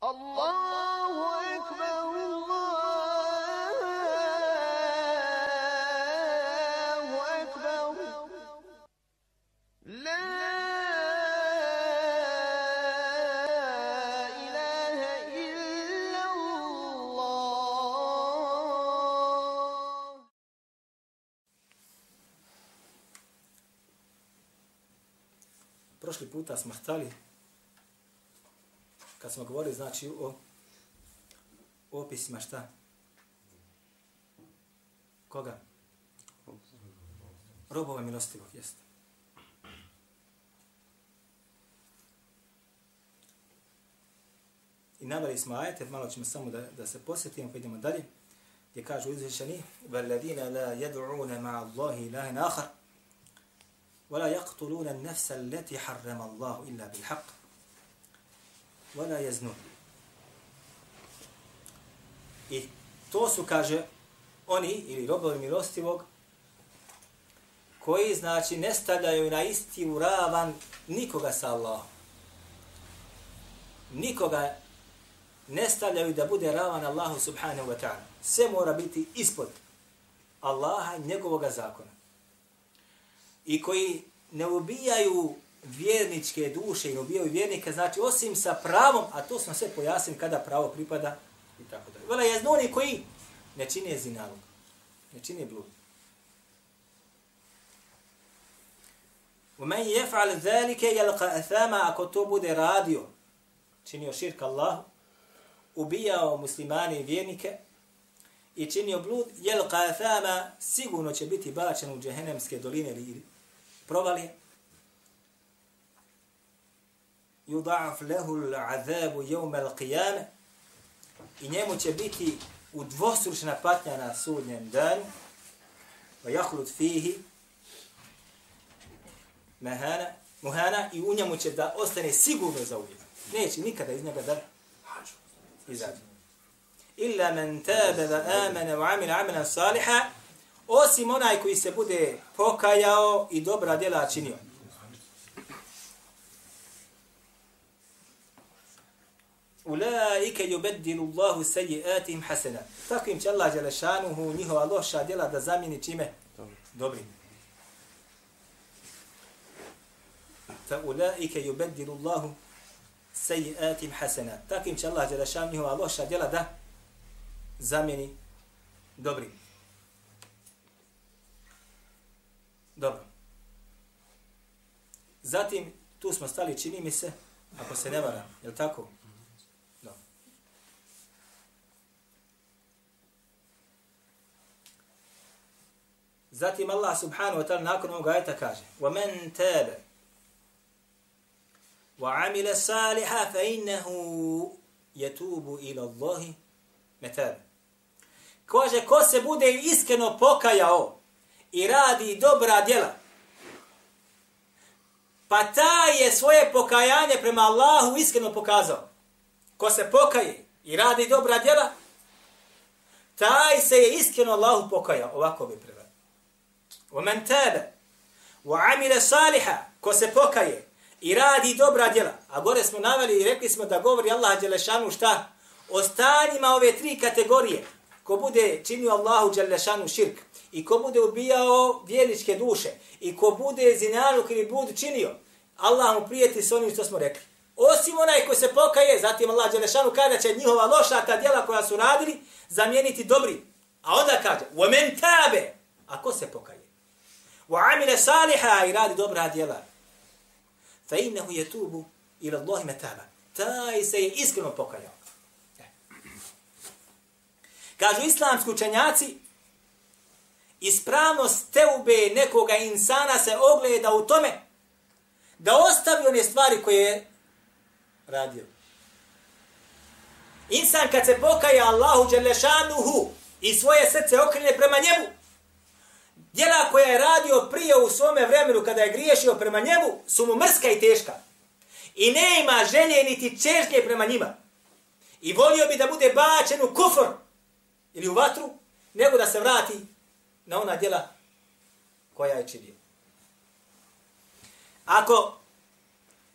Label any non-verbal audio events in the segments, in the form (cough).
Prošli puta htali, kad smo govorili znači o opisima šta? Koga? Robova milostivog, jeste. I navali smo ajete, malo ćemo samo da, da se posjetimo, pa idemo dalje, gdje kažu izvišeni, وَالَّذِينَ لَا يَدْعُونَ مَعَ اللَّهِ إِلَهٍ آخَرٍ ولا يقتلون النفس التي حرم الله إلا بالحق ولا يزنون I to su, kaže, oni, ili robovi milostivog, koji, znači, ne stavljaju na isti uravan nikoga sa Allahom. Nikoga ne stavljaju da bude ravan Allahu subhanahu wa ta'ala. Sve mora biti ispod Allaha i njegovog zakona i koji ne ubijaju vjerničke duše i ne ubijaju vjernika, znači osim sa pravom, a to smo sve pojasnili kada pravo pripada i tako dalje. Vela je oni koji ne čine zinalog, ne čine blud. ومن يفعل ذلك يلقى أثاما ako to bude radio, činio širk Allah, ubijao muslimane i vjernike i činio blud, yalqa athama sigurno će biti bačen u džehennemske doline ili provalije. Yuda'af lehu l'adhabu jevme l'qiyame i njemu će biti udvostručna patnja na sudnjem danu va jahlut fihi mahana, muhana i u njemu će da ostane sigurno za uvijek. Neće nikada iz njega da izađe. Illa men tabe va amene wa amila saliha osim onaj koji se bude pokajao i dobra djela činio. Ulaike yubeddilu Allahu sayiatihim hasana. Tako im će Allah dželešanuhu njihova loša djela da zamijeni čime? Dobri. Fa ulaike yubeddilu Allahu sayiatihim hasana. Tako im će Allah dželešanuhu njihova loša djela da zamijeni dobri. Dobro. Zatim, tu smo stali, čini mi se, ako se ne varam, je li tako? Zatim Allah subhanahu wa ta'ala nakon ovoga ajta kaže وَمَنْ تَابَ وَعَمِلَ صَالِحًا فَإِنَّهُ يَتُوبُ إِلَى اللَّهِ مَتَابَ Kaže, ko se bude iskreno pokajao i radi dobra djela, pa taj je svoje pokajanje prema Allahu iskreno pokazao. Ko se pokaje i radi dobra djela, taj se je iskreno Allahu pokajao. Ovako bi preveo. وَمَنْ تَابَ وَعَمِلَ صَالِحًا Ko se pokaje i radi dobra djela. A gore smo naveli i rekli smo da govori Allah Đelešanu šta? O stanjima ove tri kategorije. Ko bude činio Allahu Đelešanu širk i ko bude ubijao vjerničke duše i ko bude zinaluk ili bud činio, Allah mu prijeti s onim što smo rekli. Osim onaj ko se pokaje, zatim Allah Đelešanu kada će njihova loša ta djela koja su radili zamijeniti dobri. A onda kaže, وَمَنْ تَابَ A ko se pokaje? wa amila saliha i radi dobra djela. Fa innahu yatubu ila Allahi metaba. Taj se je iskreno pokajao. Kažu islamski učenjaci, ispravnost teube nekoga insana se ogleda u tome da ostavi one stvari koje je radio. Insan kad se pokaja Allahu Đelešanuhu i svoje srce okrene prema njemu, djela koja je radio prije u svome vremenu kada je griješio prema njemu su mu mrska i teška. I ne ima želje niti čežnje prema njima. I volio bi da bude bačen u kufor ili u vatru, nego da se vrati na ona djela koja je činio. Ako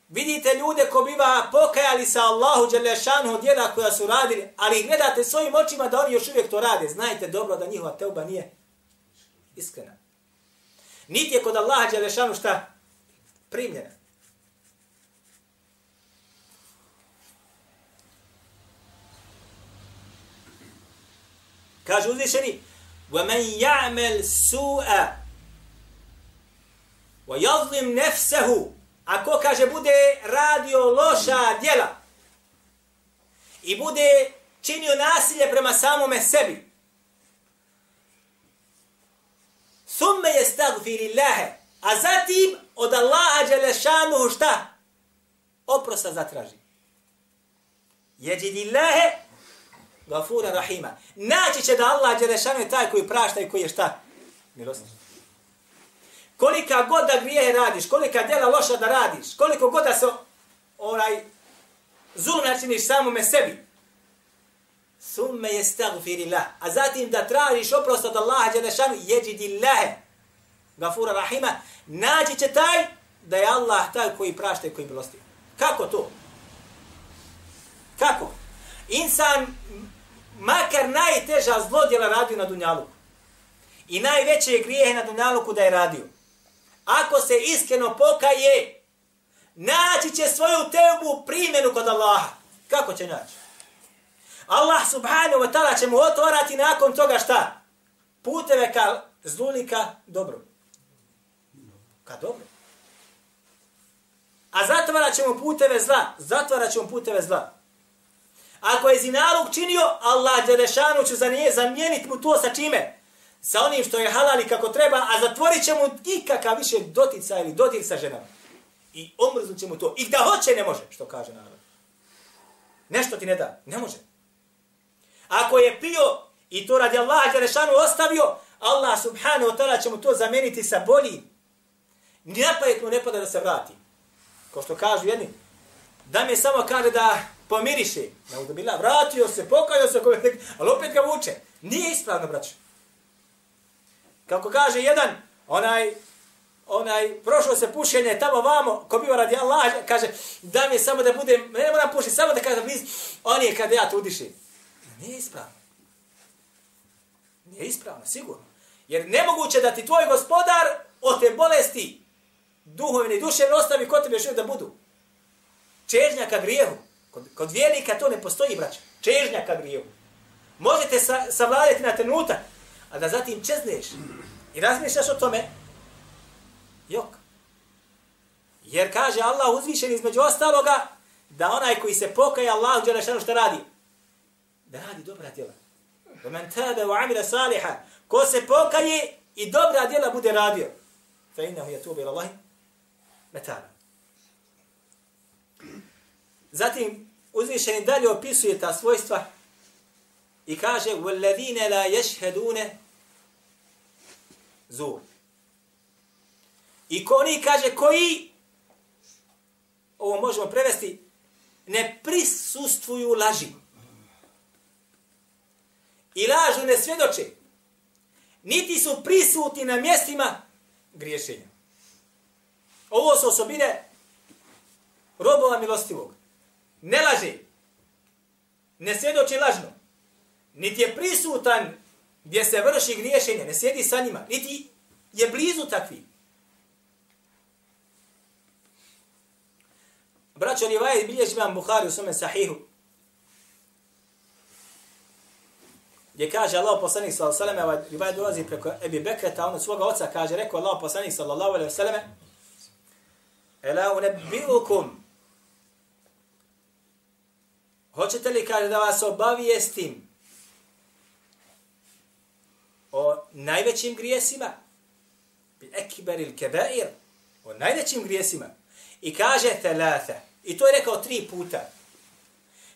vidite ljude ko biva pokajali se Allahu Đelešanu djela koja su radili, ali gledate svojim očima da oni još uvijek to rade. Znajte dobro da njihova teuba nije iskrena. Niti je kod Allaha Đelešanu šta? Primljena. Kaže uzvišeni, وَمَنْ يَعْمَلْ سُوءَ وَيَظْلِمْ نَفْسَهُ Ako kaže bude radio loša djela i bude činio nasilje prema samome sebi, thumme je stagfirillahe. a zatim od Allaha Đelešanuhu šta? Oprosta zatraži. Jeđidillahe gafura rahima. Naći će da Allah Đelešanu je taj koji prašta i koji je šta? Milostan. Kolika god da grijehe radiš, kolika djela loša da radiš, koliko god da se onaj zulm načiniš samome sebi, summe je stagfiri. A zatim da tražiš oprost od Allaha Đelešanu, jeđidi lahe, gafura rahima, naći će taj da je Allah taj koji prašta i koji milosti. Kako to? Kako? Insan makar najteža zlodjela radio na Dunjaluku. I najveće grijehe na Dunjaluku da je radio. Ako se iskreno pokaje, naći će svoju tebu primjenu kod Allaha. Kako će naći? Allah subhanahu wa ta'ala će mu otvorati nakon toga šta? Puteve ka zlulika dobro. Ka dobro. A zatvarat ćemo puteve zla. Zatvara će mu puteve zla. Ako je zinalog činio, Allah Đelešanu će za nje zamijeniti mu to sa čime? Sa onim što je halali kako treba, a zatvorit će mu ikakav više dotica ili dodir sa ženama. I omrznut će mu to. I da hoće, ne može, što kaže narod. Nešto ti ne da, ne može. Ako je pio i to radi Allah Đerešanu ostavio, Allah subhanahu wa ta'ala će mu to zameniti sa boljim. Napajet mu ne pada da se vrati. Ko što kažu jedni, da mi samo kaže da pomiriše. Ne da bila, vratio se, pokajao se, ali opet ga vuče. Nije ispravno, braćo. Kako kaže jedan, onaj, onaj, prošlo se pušenje tamo vamo, ko biva radi Allah, kaže, da mi samo da budem, ne moram pušiti, samo da kaže, on je kada ja to udišim. Nije ispravno. Nije ispravno, sigurno. Jer nemoguće da ti tvoj gospodar od te bolesti duhovne i duševne ostavi kod tebe još da budu. Čežnja ka grijehu. Kod, kod vjernika to ne postoji, braća. Čežnja ka grijehu. Možete sa, savladati na trenutak, a da zatim čezneš i razmišljaš o tome, jok. Jer kaže Allah uzvišen između ostaloga, da onaj koji se pokaje Allah uđe nešto što radi Da radi dobra djela. Da men tabe u amira saliha. Ko se pokaje i dobra djela bude radio. Fa innahu je tubi ilallahi metana. Zatim uzvišeni dalje opisuje ta svojstva i kaže وَالَّذِينَ لَا يَشْهَدُونَ zur. I ko oni kaže koji ovo možemo prevesti ne prisustvuju laži. I lažu ne svjedoče. Niti su prisutni na mjestima griješenja. Ovo su osobine robova milostivog ne laže, ne svjedoči lažno, niti je prisutan gdje se vrši griješenje, ne sjedi sa njima, niti je blizu takvi. Braćo Rivaje bilježi vam Buhari u svome sahihu, gdje kaže Allah poslanik sallallahu alejhi ve sellem, Livaje ovaj dolazi preko Ebi Bekreta, on od svoga oca kaže, rekao Allah poslanik sallallahu alejhi ve selleme: Ela unabbiukum" Hoćete li kaže da vas obavijestim o najvećim grijesima? Bi ekberil kebair. O najvećim grijesima. I kaže telata. I to je rekao tri puta.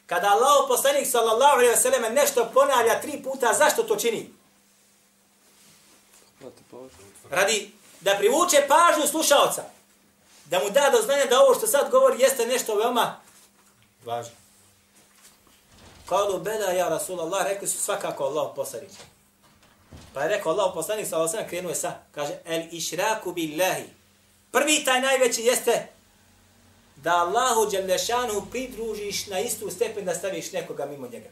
Kada Allah poslanik sallallahu alaihi wa sallam nešto ponavlja tri puta, zašto to čini? Radi da privuče pažnju slušalca. Da mu da do znanja da ovo što sad govori jeste nešto veoma važno. Kalu bela ja Rasulallah, rekli su svakako Allah poslanik. Pa je rekao Allah poslanik, sa osam krenuo je sa, kaže, el išraku billahi. Prvi taj najveći jeste da Allahu Đelešanu pridružiš na istu stepen da staviš nekoga mimo njega.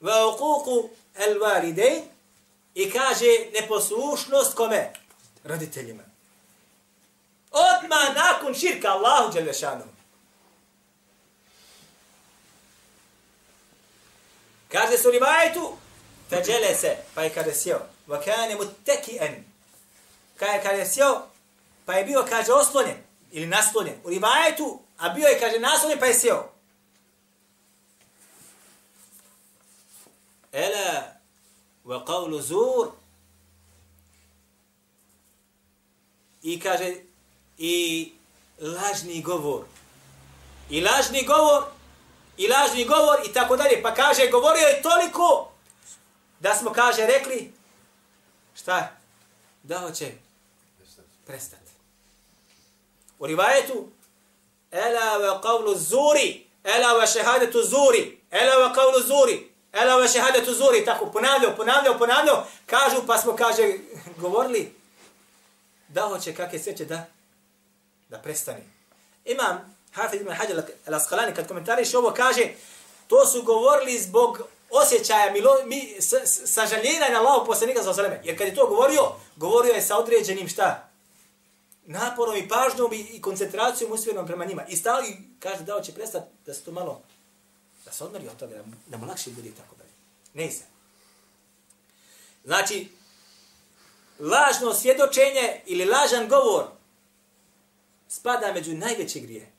Va uquku el validejn i kaže neposlušnost kome? Roditeljima. Odma nakon širka Allahu Đelešanu. Kaže su rivajetu, feđele se, pa je kada sjeo, va kane mu kada en. Je sjeo, pa je bio, kaže, oslonjen, ili naslonjen. U rivajetu, a bio je, kaže, naslonjen, pa je sjeo. Ela, wa qavlu zur. I kaže, i lažni govor. I lažni govor, i lažni govor, i tako dalje. Pa kaže, govorio je toliko, da smo, kaže, rekli, šta? Da hoće prestati. U rivajetu, ela wa qavlu zuri, ela wa šehadetu zuri, ela wa qavlu zuri, ela wa šehadetu zuri, tako ponavljao, ponavljao, ponavljao, kažu, pa smo, kaže, govorili, da hoće kakve sreće da, da prestane. Imam Hafiz ibn Hađar al-Asqalani kad komentariš ovo kaže, to su govorili zbog osjećaja milo, mi, sažaljenja na Allahu poslanika za osaleme. Jer kad je to govorio, govorio je sa određenim šta? Naporom i pažnjom i, i koncentracijom usmjerenom prema njima. I stali kaže da će prestati da se to malo, da se odmori od toga, da, da mu lakše bude tako dalje. Ne se. Znači, lažno svjedočenje ili lažan govor spada među najveće grije.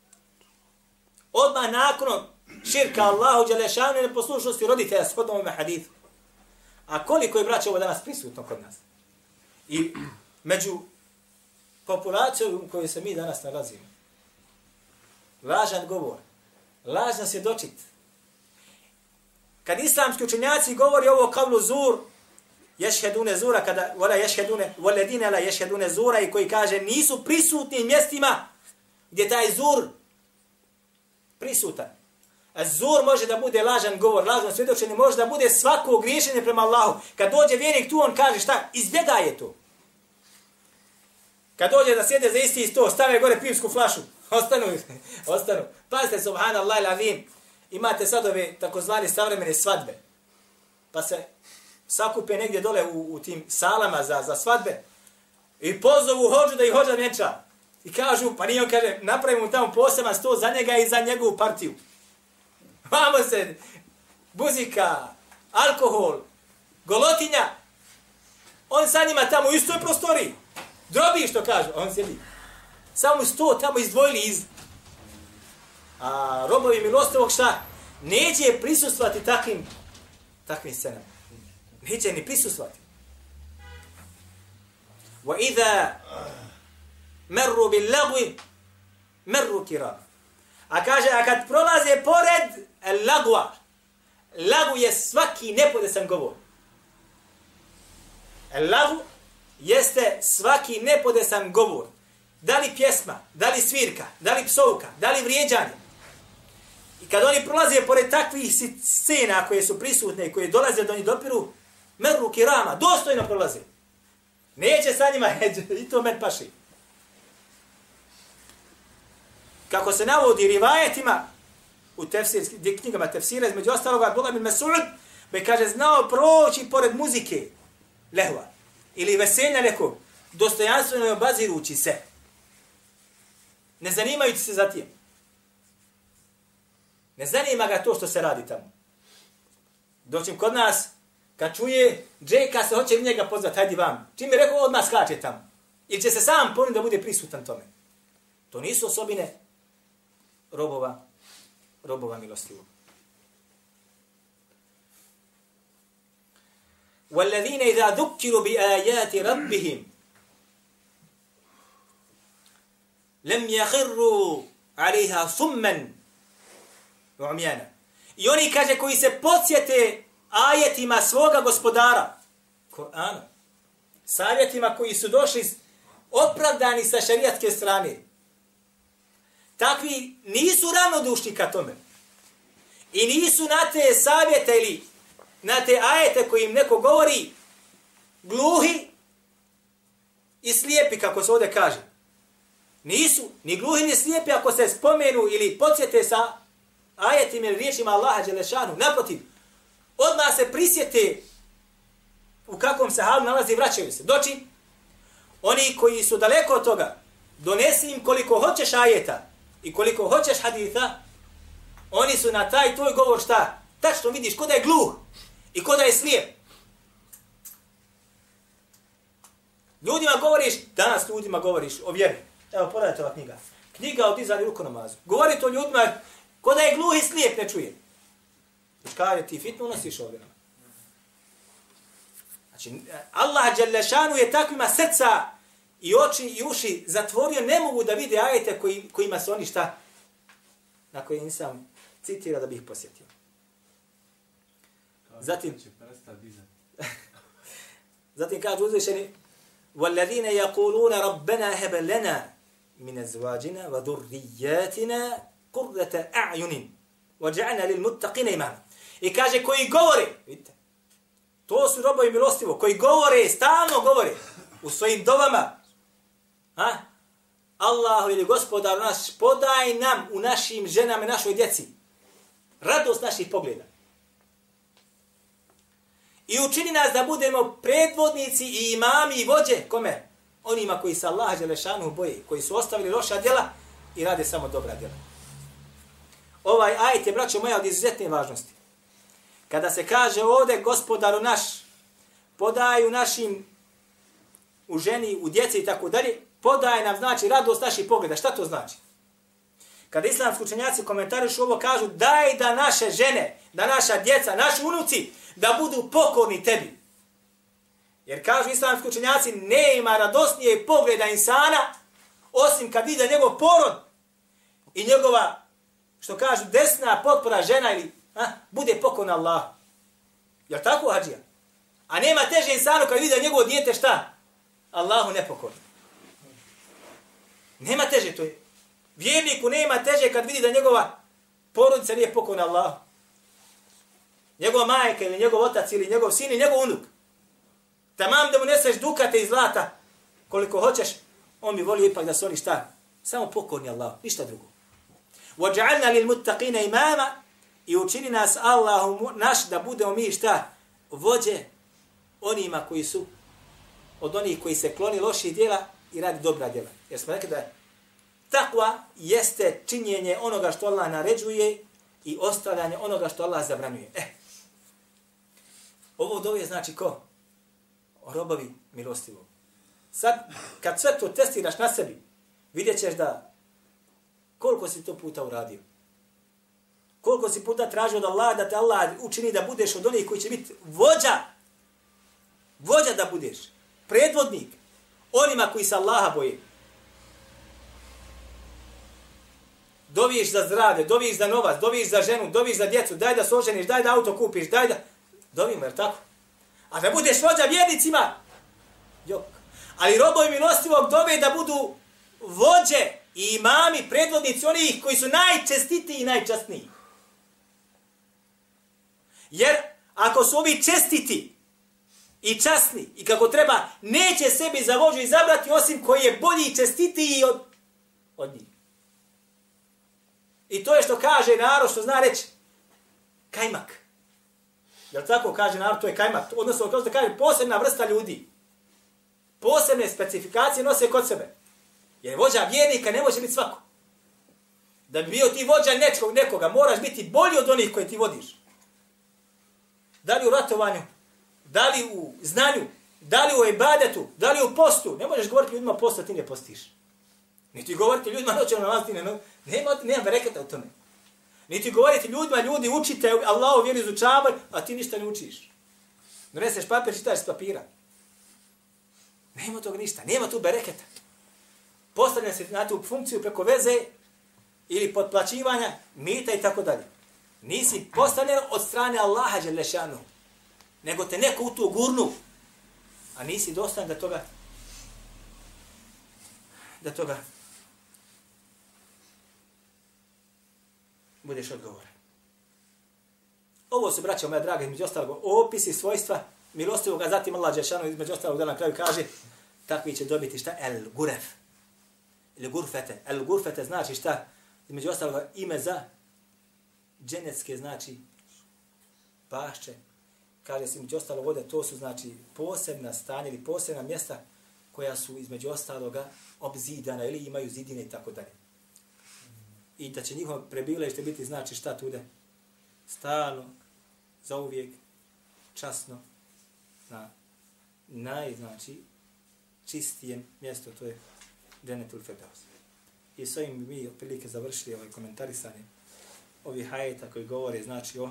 Odmah nakon širka Allahu Đelešanu i neposlušnosti roditelja shodom ovome hadithu. A koliko je braća ovo danas prisutno kod nas? I među populacijom u kojoj se mi danas nalazimo. Lažan govor. Lažno svjedočit. Kad islamski učenjaci govori ovo kavlu zur, ješhedune zura, kada vola ješhedune, voledine la ješhedune zura i koji kaže nisu prisutni mjestima gdje taj zur prisutan. A zur može da bude lažan govor, lažno svjedočenje, može da bude svako griješenje prema Allahu. Kad dođe vjernik tu, on kaže šta? Izbjegaje to. Kad dođe da sjede za isti sto, stave gore pivsku flašu. (laughs) Ostanu, (laughs) ostanu. Pazite, subhanallah il avim. Imate sad ove takozvane savremene svadbe. Pa se sakupe negdje dole u, u tim salama za, za svadbe. I pozovu hođu da ih hođa vjenča. I kažu, pa nije on kaže, napravimo tamo poseban sto za njega i za njegovu partiju. (laughs) Vamo se, buzika, alkohol, golotinja. On sa njima tamo u istoj prostoriji. Drobi što kaže, on sjedi. Samo sto tamo izdvojili iz... A robovi milostovog šta? Neće prisustvati takvim, takvim scenama. Neće ni prisustvati. Wa idha merru bil lagwi merru kiram. A kaže, a kad prolaze pored lagwa, lagu je svaki nepodesan govor. Lagu jeste svaki nepodesan govor. Da li pjesma, da li svirka, da li psovka, da li vrijeđanje. I kad oni prolaze pored takvih scena koje su prisutne i koje dolaze do njih dopiru, merru kirama, dostojno prolaze. Neće sa njima, (laughs) i to men paši. kako se navodi rivajetima u tefsirskim knjigama tefsira, između ostaloga Abdullah bin Mas'ud, be kaže, znao proći pored muzike lehva ili veselja nekog, dostojanstveno je obazirući se. Ne zanimajući se za tim. Ne zanima ga to što se radi tamo. Doćim kod nas, kad čuje, Džeka se hoće njega pozvati, hajdi vam. Čim je rekao, odmah skače tamo. Ili će se sam poniti da bude prisutan tome. To nisu osobine robova, robova milostivog. والذين إذا ذكروا بآيات ربهم لم يخروا عليها صما وعميانا I oni kaže koji se podsjete ajetima svoga gospodara, Kur'ana, savjetima koji su došli opravdani sa šarijatske strane, takvi nisu ravnodušni ka tome. I nisu na te savjete ili na te ajete koji im neko govori gluhi, i slijepi, kako se ovdje kaže. Nisu ni gluhi ni slijepi ako se spomenu ili podsjete sa ajetima ili riječima Allaha Đelešanu. Naprotiv, odmah se prisjete u kakvom se halu nalazi i vraćaju se. Doći, oni koji su daleko od toga, donesi im koliko hoćeš ajeta i koliko hoćeš haditha, oni su na taj tvoj govor šta? Tačno vidiš ko da je gluh i ko da je slijep. Ljudima govoriš, danas ljudima govoriš o vjeri. Evo, pogledajte ova knjiga. Knjiga o dizanju ruku namazu. Govori to ljudima, ko da je gluh i slijep, ne čuje. Znači, kada ti fitnu nosiš ovdje nama. Znači, Allah Đalešanu je takvima srca i oči i uši zatvorio, ne mogu da vide ajete koji, kojima se oni šta, na koje nisam citira da bih posjetio. Zatim, (laughs) zatim kaže uzvišeni, وَالَّذِينَ يَقُولُونَ رَبَّنَا هَبَ لَنَا مِنَ أَزْوَاجِنَا وَذُرِّيَّاتِنَا قُرَّةَ أَعْيُنٍ وَجَعَلْنَا لِلْمُتَّقِينَ إِمَامًا I kaže koji govore, vidite, to su robovi milostivo, koji govore, stalno govore u svojim dovama, ha? Allahu ili gospodar naš, podaj nam u našim ženama i našoj djeci radost naših pogleda. I učini nas da budemo predvodnici i imami i vođe, kome? Onima koji se Allah Đelešanu boji, koji su ostavili loša djela i rade samo dobra djela. Ovaj ajet je, braćo moja, od izuzetne važnosti. Kada se kaže ovde gospodaru naš, podaju našim u ženi, u djeci i tako dalje, podaje nam znači radost naših pogleda. Šta to znači? Kada islamski učenjaci komentarišu ovo, kažu daj da naše žene, da naša djeca, naši unuci, da budu pokorni tebi. Jer kažu islamski učenjaci, ne ima radosnije pogleda insana, osim kad vide njegov porod i njegova, što kažu, desna potpora žena ili a, bude pokorna Allah. Jel tako, Hadžija? A nema teže insanu kad vide njegovo dijete šta? Allahu nepokorno. Nema teže, to je. Vjerniku nema teže kad vidi da njegova porodica nije pokorna Allah. Njegova majka ili njegov otac ili njegov sin ili njegov unuk. Tamam da mu neseš dukate i zlata koliko hoćeš, on bi volio ipak da su oni šta? Samo pokorni Allah, ništa drugo. وَجَعَلْنَا لِلْمُتَّقِينَ imama i učini nas Allahu naš da budemo mi šta? Vođe onima koji su od onih koji se kloni loših djela i radi dobra djela. Jer smo rekli da takva jeste činjenje onoga što Allah naređuje i ostavljanje onoga što Allah zabranjuje. E, ovo dove znači ko? Robovi milostivo. Sad, kad sve to testiraš na sebi, vidjet ćeš da koliko si to puta uradio. Koliko si puta tražio od Allah da te Allah učini da budeš od onih koji će biti vođa. Vođa da budeš. Predvodnik. Onima koji se Allaha boje. Doviš za zdravlje, doviš za novac, doviš za ženu, doviš za djecu, daj da se oženiš, daj da auto kupiš, daj da... Dovimo, jer tako? A da budeš vođa vjernicima? Jok. Ali robovi milostivog dove da budu vođe i imami, predvodnici onih koji su najčestitiji i najčastniji. Jer ako su ovi čestiti i časni i kako treba, neće sebi za vođu izabrati osim koji je bolji i čestitiji od, od njih. I to je što kaže narod, što zna reći kajmak. Jel tako kaže narod, to je kajmak. Odnosno, kao što kaže, posebna vrsta ljudi. Posebne specifikacije nose kod sebe. Jer vođa vjernika ne može biti svako. Da bi bio ti vođa nečkog, nekoga, moraš biti bolji od onih koje ti vodiš. Da li u ratovanju, da li u znanju, da li u ibadetu, da li u postu. Ne možeš govoriti ljudima posta, ti ne postiš. Niti govorite ljudima noćem na vas, ti ne, nema, nema bereketa u tome. Niti govorite ljudima, ljudi učite, Allahu vjeru izučavaj, a ti ništa ne učiš. Doneseš papir, čitaš s papira. Nema tog ništa, nema tu bereketa. Postavlja se na tu funkciju preko veze ili potplaćivanja, mita i tako dalje. Nisi postavljen od strane Allaha Đelešanu, nego te neko u tu gurnu, a nisi dostan da toga da toga budeš odgovoran. Ovo su, braćo moja draga, između ostalog, opisi svojstva milostivog, a zatim Allah Đešanu između ostalog da na kraju kaže takvi će dobiti šta? El guref. Ili gurfete. El gurfete znači šta? Između ostalog ime za dženecke znači pašće. Kaže se između ostalog ovdje, to su znači posebna stanja ili posebna mjesta koja su između ostaloga obzidana ili imaju zidine i tako dalje. I da će njihovo prebivalište biti znači šta tude? Stalno, zauvijek, časno, na naj, znači, čistijem mjesto, to je Dženetul Fedaus. I s ovim mi otprilike završili ovaj komentarisanje ovih hajeta koji govore, znači, o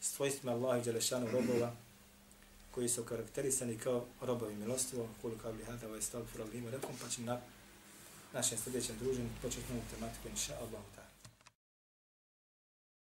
svojstvima Allaha i Đelešanu robova, koji su karakterisani kao robovi milostivom, koliko kao hada, ovaj stav, furalim, rekom, pa ćemo na našem sljedećem druženju početi novu tematiku, inša Allah.